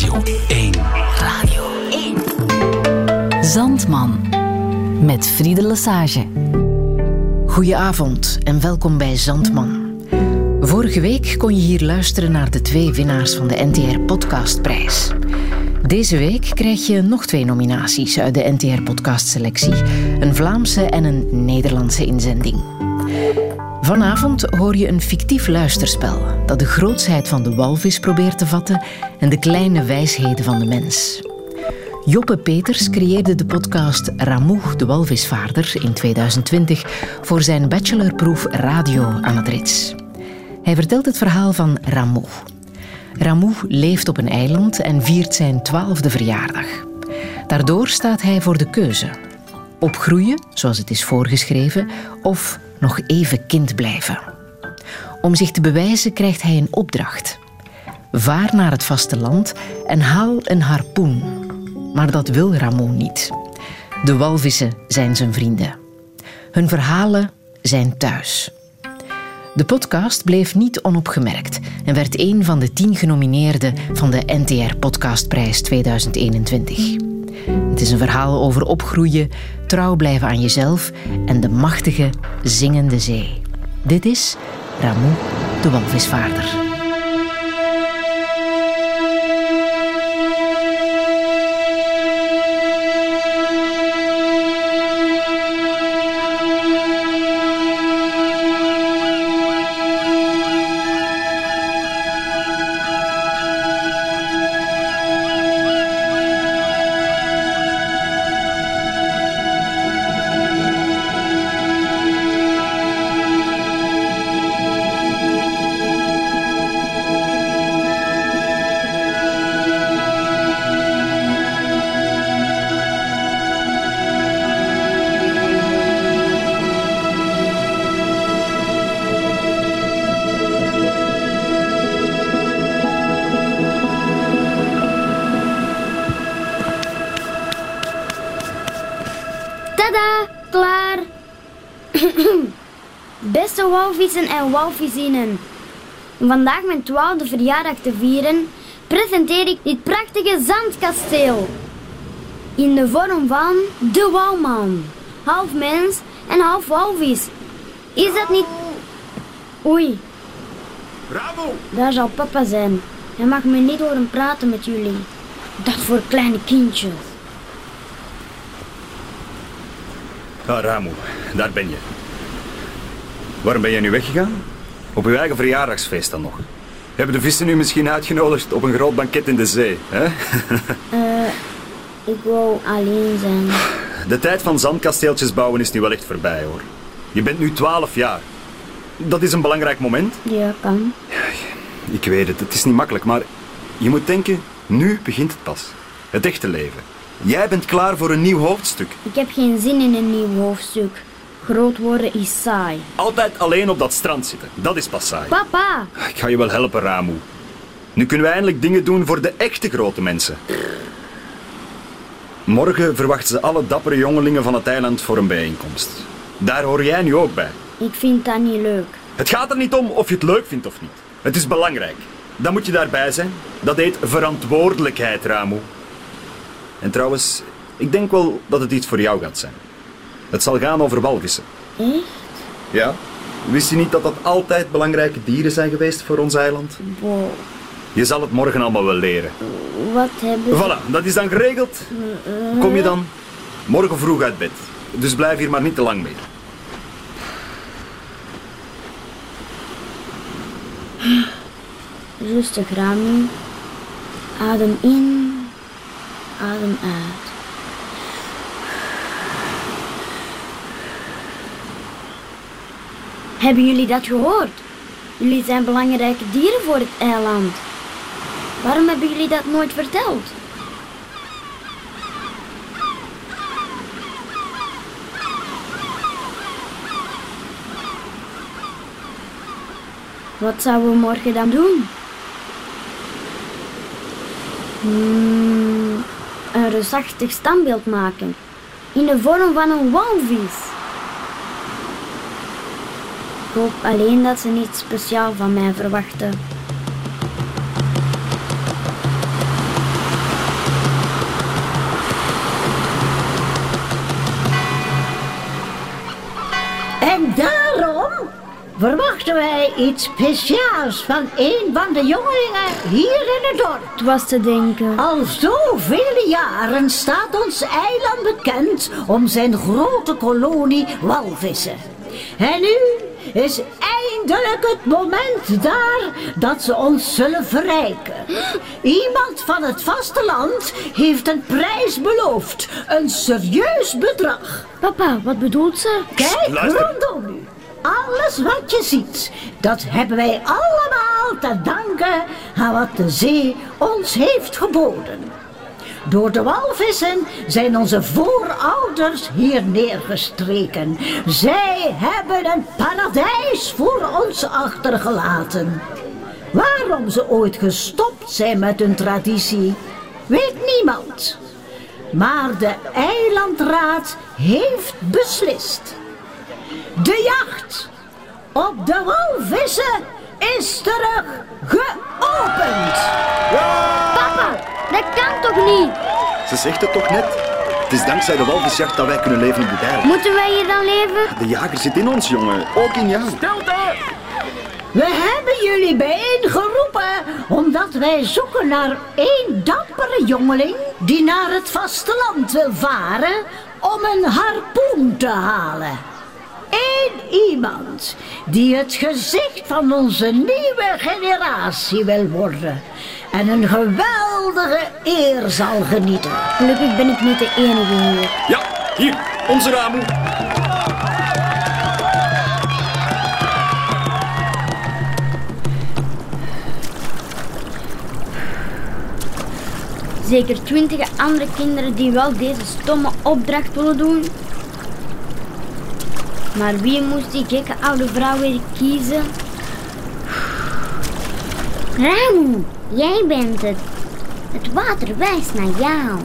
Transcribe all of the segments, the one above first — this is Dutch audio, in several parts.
Radio 1. Radio 1. Zandman. Met Friede Lesage. Goedenavond en welkom bij Zandman. Vorige week kon je hier luisteren naar de twee winnaars van de NTR Podcastprijs. Deze week krijg je nog twee nominaties uit de NTR Podcastselectie: een Vlaamse en een Nederlandse inzending. Vanavond hoor je een fictief luisterspel dat de grootsheid van de walvis probeert te vatten en de kleine wijsheden van de mens. Joppe Peters creëerde de podcast Ramoe, de walvisvaarder, in 2020 voor zijn bachelorproef radio aan het Rits. Hij vertelt het verhaal van Ramoe. Ramoe leeft op een eiland en viert zijn twaalfde verjaardag. Daardoor staat hij voor de keuze. Opgroeien, zoals het is voorgeschreven, of nog even kind blijven. Om zich te bewijzen krijgt hij een opdracht. Vaar naar het vasteland en haal een harpoen. Maar dat wil Ramon niet. De walvissen zijn zijn vrienden. Hun verhalen zijn thuis. De podcast bleef niet onopgemerkt en werd een van de tien genomineerden van de NTR Podcastprijs 2021. Het is een verhaal over opgroeien, trouw blijven aan jezelf en de machtige, zingende zee. Dit is Ramoe, de walvisvaarder. Walvissen en walvisinnen. Om vandaag mijn twaalfde verjaardag te vieren, presenteer ik dit prachtige zandkasteel. In de vorm van de walman. Half mens en half walvis. Is dat niet... Oei. Bravo! Daar zal papa zijn. Hij mag me niet horen praten met jullie. Dat voor kleine kindjes. Ah, Ramo, daar ben je. Waarom ben jij nu weggegaan? Op uw eigen verjaardagsfeest dan nog. Hebben de vissen u misschien uitgenodigd op een groot banket in de zee? Hè? uh, ik wou alleen zijn. De tijd van zandkasteeltjes bouwen is nu wel echt voorbij hoor. Je bent nu 12 jaar. Dat is een belangrijk moment. Ja, kan. Ik weet het, het is niet makkelijk, maar je moet denken, nu begint het pas. Het echte leven. Jij bent klaar voor een nieuw hoofdstuk. Ik heb geen zin in een nieuw hoofdstuk. Groot worden is saai. Altijd alleen op dat strand zitten, dat is pas saai. Papa! Ik ga je wel helpen, Ramu. Nu kunnen we eindelijk dingen doen voor de echte grote mensen. Morgen verwachten ze alle dappere jongelingen van het eiland voor een bijeenkomst. Daar hoor jij nu ook bij. Ik vind dat niet leuk. Het gaat er niet om of je het leuk vindt of niet. Het is belangrijk. Dan moet je daarbij zijn. Dat heet verantwoordelijkheid, Ramu. En trouwens, ik denk wel dat het iets voor jou gaat zijn. Het zal gaan over walvissen. Echt? Ja. Wist je niet dat dat altijd belangrijke dieren zijn geweest voor ons eiland? Wow. Je zal het morgen allemaal wel leren. Wat hebben Voilà, dat is dan geregeld. Kom je dan morgen vroeg uit bed. Dus blijf hier maar niet te lang mee. Rustig, Rami. Adem in, adem uit. Hebben jullie dat gehoord? Jullie zijn belangrijke dieren voor het eiland. Waarom hebben jullie dat nooit verteld? Wat zouden we morgen dan doen? Hmm, een reusachtig standbeeld maken. In de vorm van een walvis hoop alleen dat ze niets speciaal van mij verwachten. En daarom verwachten wij iets speciaals van een van de jongelingen hier in het dorp. was te denken. Al zoveel jaren staat ons eiland bekend om zijn grote kolonie walvissen. En nu is eindelijk het moment daar dat ze ons zullen verrijken. Iemand van het vasteland heeft een prijs beloofd. Een serieus bedrag. Papa, wat bedoelt ze? Kijk Luister. rondom u. Alles wat je ziet, dat hebben wij allemaal te danken aan wat de zee ons heeft geboden. Door de walvissen zijn onze voorouders hier neergestreken. Zij hebben een paradijs voor ons achtergelaten. Waarom ze ooit gestopt zijn met hun traditie, weet niemand. Maar de eilandraad heeft beslist. De jacht op de walvissen is terug geopend. Papa, dat kan toch niet? Ze zegt het toch net? Het is dankzij de walvisjacht dat wij kunnen leven op de dijk. Moeten wij hier dan leven? De jager zit in ons, jongen. Ook in jou. We hebben jullie bijeengeroepen omdat wij zoeken naar één dappere jongeling die naar het vasteland wil varen om een harpoen te halen. Eén iemand die het gezicht van onze nieuwe generatie wil worden en een geweldige eer zal genieten. Gelukkig ben ik niet de enige hier. Ja, hier, onze Ramu. Zeker twintig andere kinderen die wel deze stomme opdracht willen doen. Maar wie moest die gekke oude vrouw weer kiezen? Ramu, jij bent het. Het water wijst naar jou.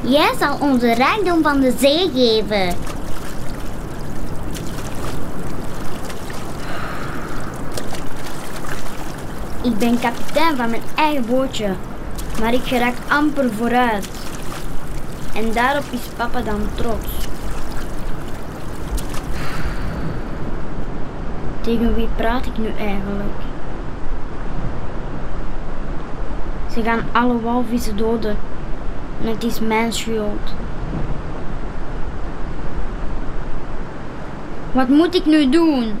Jij zal onze rijkdom van de zee geven. Ik ben kapitein van mijn eigen bootje, maar ik geraak amper vooruit. En daarop is papa dan trots. Tegen wie praat ik nu eigenlijk? Ze gaan alle walvissen doden. En het is mijn schuld. Wat moet ik nu doen?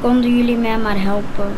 Konden jullie mij maar helpen?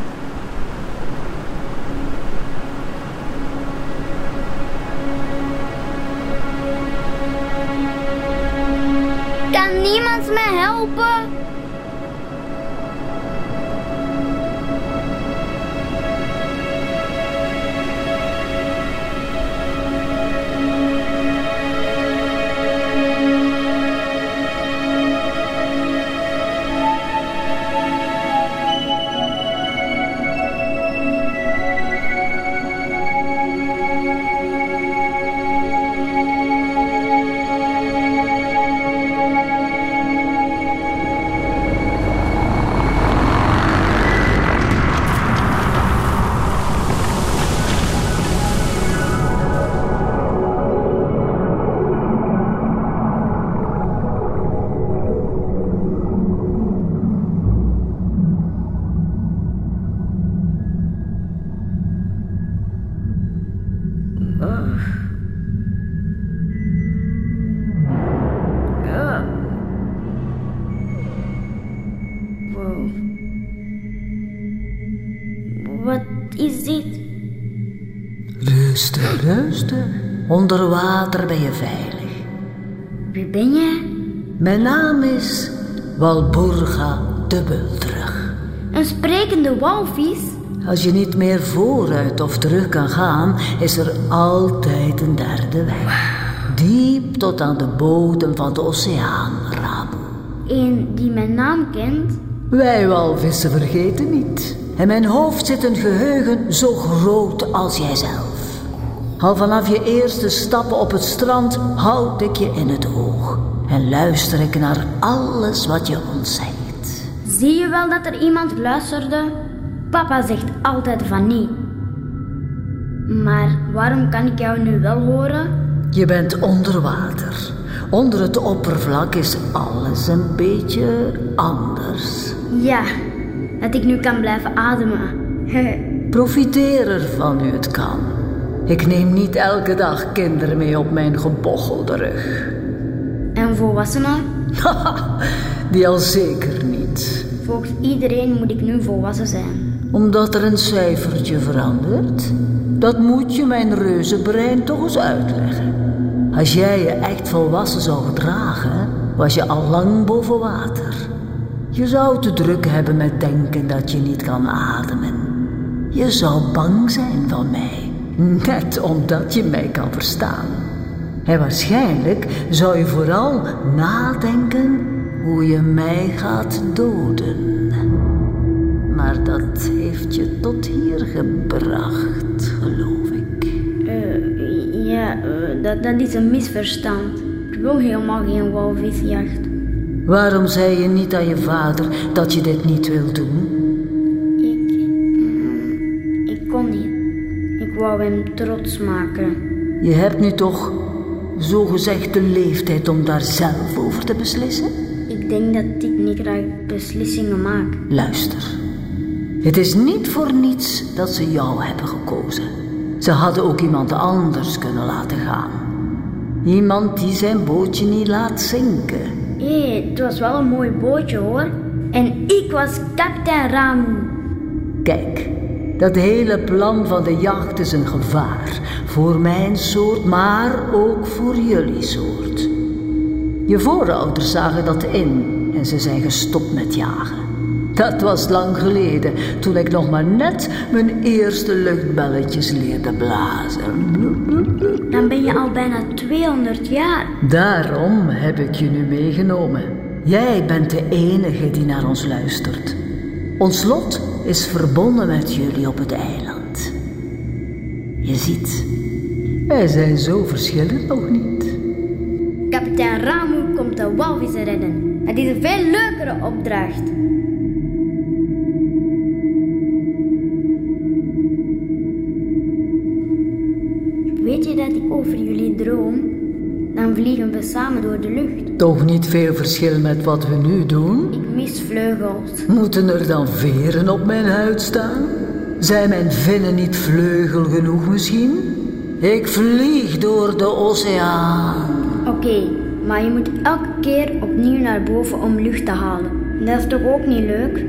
Onder water ben je veilig. Wie ben jij? Mijn naam is Walburga Dubbelterug. Een sprekende walvis? Als je niet meer vooruit of terug kan gaan, is er altijd een derde weg. Diep tot aan de bodem van de oceaan, Rabu. Een die mijn naam kent? Wij walvissen vergeten niet. In mijn hoofd zit een geheugen zo groot als jijzelf. Al vanaf je eerste stappen op het strand houd ik je in het oog. En luister ik naar alles wat je ons zegt. Zie je wel dat er iemand luisterde? Papa zegt altijd van niet. Maar waarom kan ik jou nu wel horen? Je bent onder water. Onder het oppervlak is alles een beetje anders. Ja, dat ik nu kan blijven ademen. Profiteer ervan nu het kan. Ik neem niet elke dag kinderen mee op mijn gebochelde rug. en volwassenen? Die al zeker niet. Volgens iedereen moet ik nu volwassen zijn. Omdat er een cijfertje verandert? Dat moet je mijn reuzenbrein toch eens uitleggen. Als jij je echt volwassen zou gedragen, was je al lang boven water. Je zou te druk hebben met denken dat je niet kan ademen. Je zou bang zijn van mij, net omdat je mij kan verstaan. En waarschijnlijk zou je vooral nadenken hoe je mij gaat doden. Maar dat heeft je tot hier gebracht, geloof ik. Eh, ja, eh, dat, dat is een misverstand. Ik wil helemaal geen walvisjacht. Waarom zei je niet aan je vader dat je dit niet wil doen? Hem trots maken. Je hebt nu toch zogezegd de leeftijd om daar zelf over te beslissen? Ik denk dat ik niet graag beslissingen maak. Luister. Het is niet voor niets dat ze jou hebben gekozen. Ze hadden ook iemand anders kunnen laten gaan. Iemand die zijn bootje niet laat zinken. Hé, het was wel een mooi bootje hoor. En ik was kapitein Ramu. Kijk, dat hele plan van de jacht is een gevaar. Voor mijn soort, maar ook voor jullie soort. Je voorouders zagen dat in en ze zijn gestopt met jagen. Dat was lang geleden, toen ik nog maar net mijn eerste luchtbelletjes leerde blazen. Dan ben je al bijna 200 jaar. Daarom heb ik je nu meegenomen. Jij bent de enige die naar ons luistert. Ons lot is verbonden met jullie op het eiland. Je ziet, wij zijn zo verschillend nog niet. Kapitein Ramu komt de walvissen redden. Het is een veel leukere opdracht. Vliegen we samen door de lucht. Toch niet veel verschil met wat we nu doen? Ik mis vleugels. Moeten er dan veren op mijn huid staan? Zijn mijn vinnen niet vleugel genoeg misschien? Ik vlieg door de oceaan. Oké, maar je moet elke keer opnieuw naar boven om lucht te halen. Dat is toch ook niet leuk?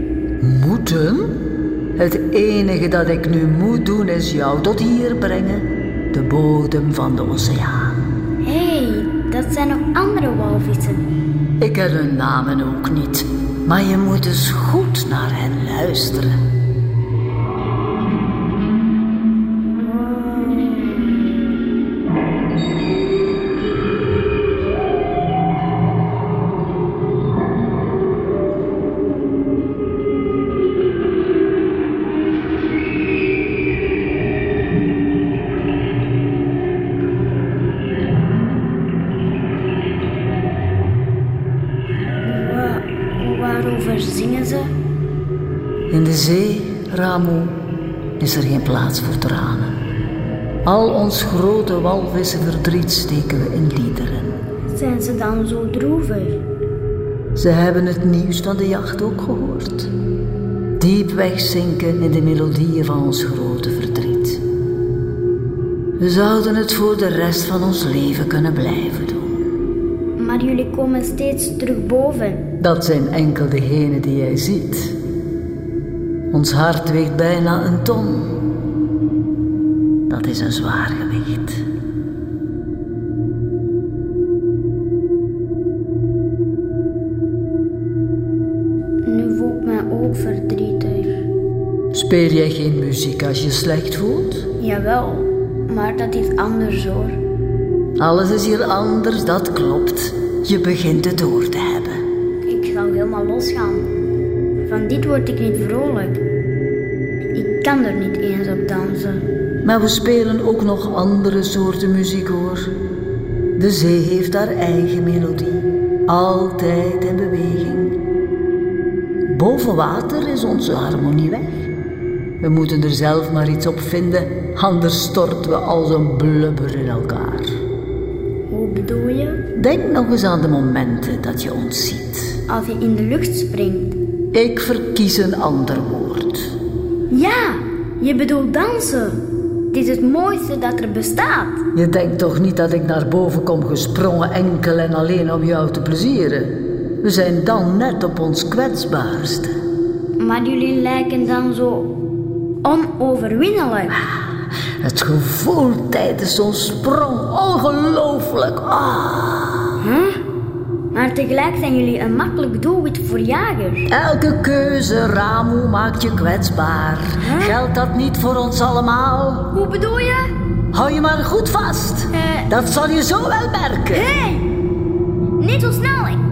Moeten? Het enige dat ik nu moet doen is jou tot hier brengen. De bodem van de oceaan. Zijn nog andere walvissen. Ik ken hun namen ook niet. Maar je moet eens goed naar hen luisteren. Plaats voor tranen. Al ons grote walvissenverdriet steken we in liederen. Zijn ze dan zo droevig? Ze hebben het nieuws van de jacht ook gehoord. Diep wegzinken in de melodieën van ons grote verdriet. We zouden het voor de rest van ons leven kunnen blijven doen. Maar jullie komen steeds terug boven. Dat zijn enkel degenen die jij ziet. Ons hart weegt bijna een ton. Dat is een zwaar gewicht. Nu voel ik mij ook verdrietig. Speel jij geen muziek als je slecht voelt? Jawel, maar dat is anders hoor. Alles is hier anders, dat klopt. Je begint het door te hebben. Ik zal helemaal losgaan. Van dit word ik niet vrolijk. Ik kan er niet eens op dansen. Maar we spelen ook nog andere soorten muziek hoor. De zee heeft haar eigen melodie, altijd in beweging. Boven water is onze harmonie weg. We moeten er zelf maar iets op vinden, anders storten we als een blubber in elkaar. Hoe bedoel je? Denk nog eens aan de momenten dat je ons ziet. Als je in de lucht springt. Ik verkies een ander woord. Ja, je bedoelt dansen. Het is het mooiste dat er bestaat. Je denkt toch niet dat ik naar boven kom gesprongen enkel en alleen om jou te plezieren? We zijn dan net op ons kwetsbaarste. Maar jullie lijken dan zo onoverwinnelijk. Het gevoel tijdens zo'n sprong, ongelooflijk. Ah. Maar tegelijk zijn jullie een makkelijk doelwit voor jagers. Elke keuze, Ramu, maakt je kwetsbaar. Geldt dat niet voor ons allemaal? Hoe bedoel je? Hou je maar goed vast. Eh. Dat zal je zo wel merken. Hé! Hey, niet zo snel.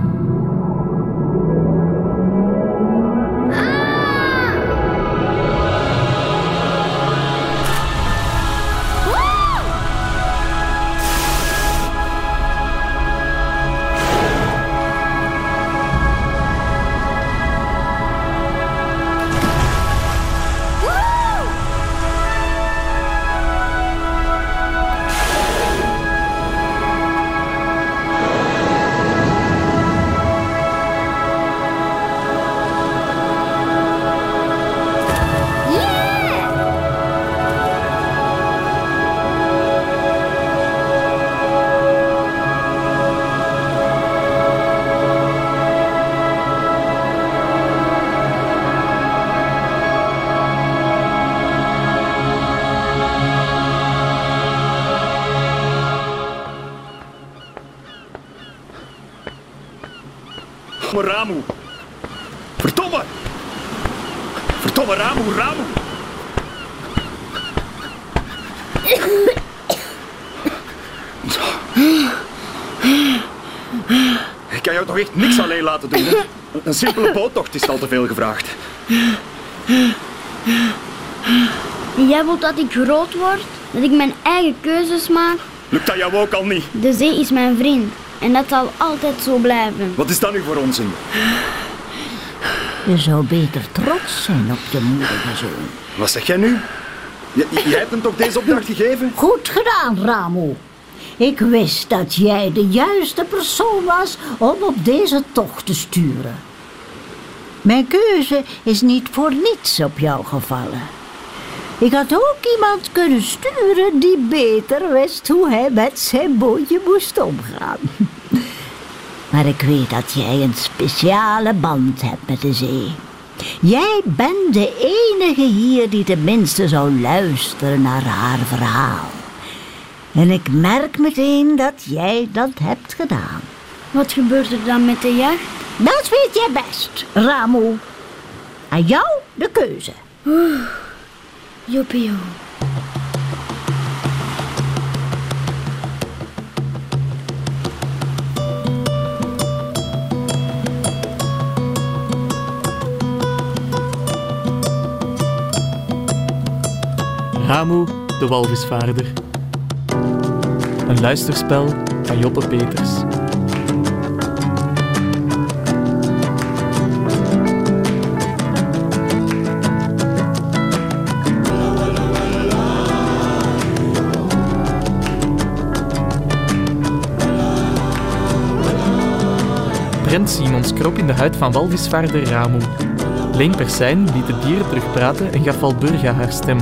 Ramu. Verdomme. Verdomme Ramu, Ramu. Ik kan jou toch echt niks alleen laten doen. hè? Een simpele boottocht is al te veel gevraagd. Jij wilt dat ik groot word? Dat ik mijn eigen keuzes maak? Lukt dat jou ook al niet? De zee is mijn vriend. En dat zal altijd zo blijven. Wat is dat nu voor onzin? Je zou beter trots zijn op je moedige zoon. Wat zeg jij nu? J- jij hebt hem toch deze opdracht gegeven? Goed gedaan, Ramu. Ik wist dat jij de juiste persoon was om op deze tocht te sturen. Mijn keuze is niet voor niets op jou gevallen. Ik had ook iemand kunnen sturen die beter wist hoe hij met zijn bootje moest omgaan. Maar ik weet dat jij een speciale band hebt met de zee. Jij bent de enige hier die tenminste zou luisteren naar haar verhaal. En ik merk meteen dat jij dat hebt gedaan. Wat gebeurt er dan met de jacht? Dat weet jij best, Ramu. Aan jou de keuze. Joepie. Ramu, de walvisvaarder. Een luisterspel van Joppe Peters. Kroop in de huid van walvisvaarder Ramu. Leen Persijn liet de dieren terugpraten en gaf Walburga haar stem.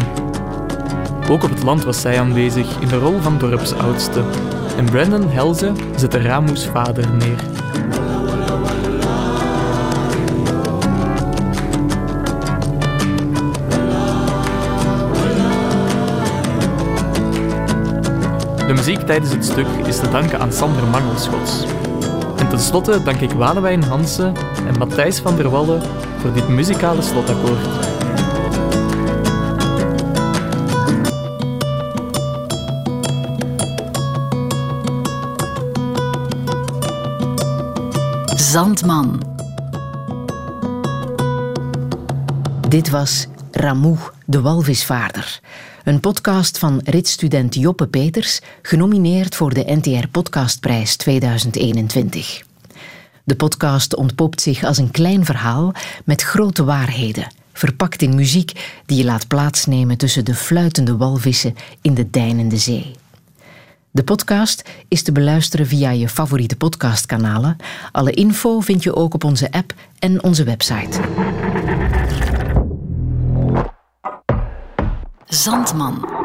Ook op het land was zij aanwezig in de rol van dorpsoudste. En Brandon Helze zette Ramu's vader neer. De muziek tijdens het stuk is te danken aan Sander Mangelschots. En tenslotte dank ik Walewijn Hansen en Matthijs van der Wallen voor dit muzikale slotakkoord. Zandman. Dit was Ramoe, de walvisvaarder. Een podcast van ritstudent Joppe Peters, genomineerd voor de NTR Podcastprijs 2021. De podcast ontpopt zich als een klein verhaal met grote waarheden, verpakt in muziek die je laat plaatsnemen tussen de fluitende walvissen in de deinende zee. De podcast is te beluisteren via je favoriete podcastkanalen. Alle info vind je ook op onze app en onze website. Zandman.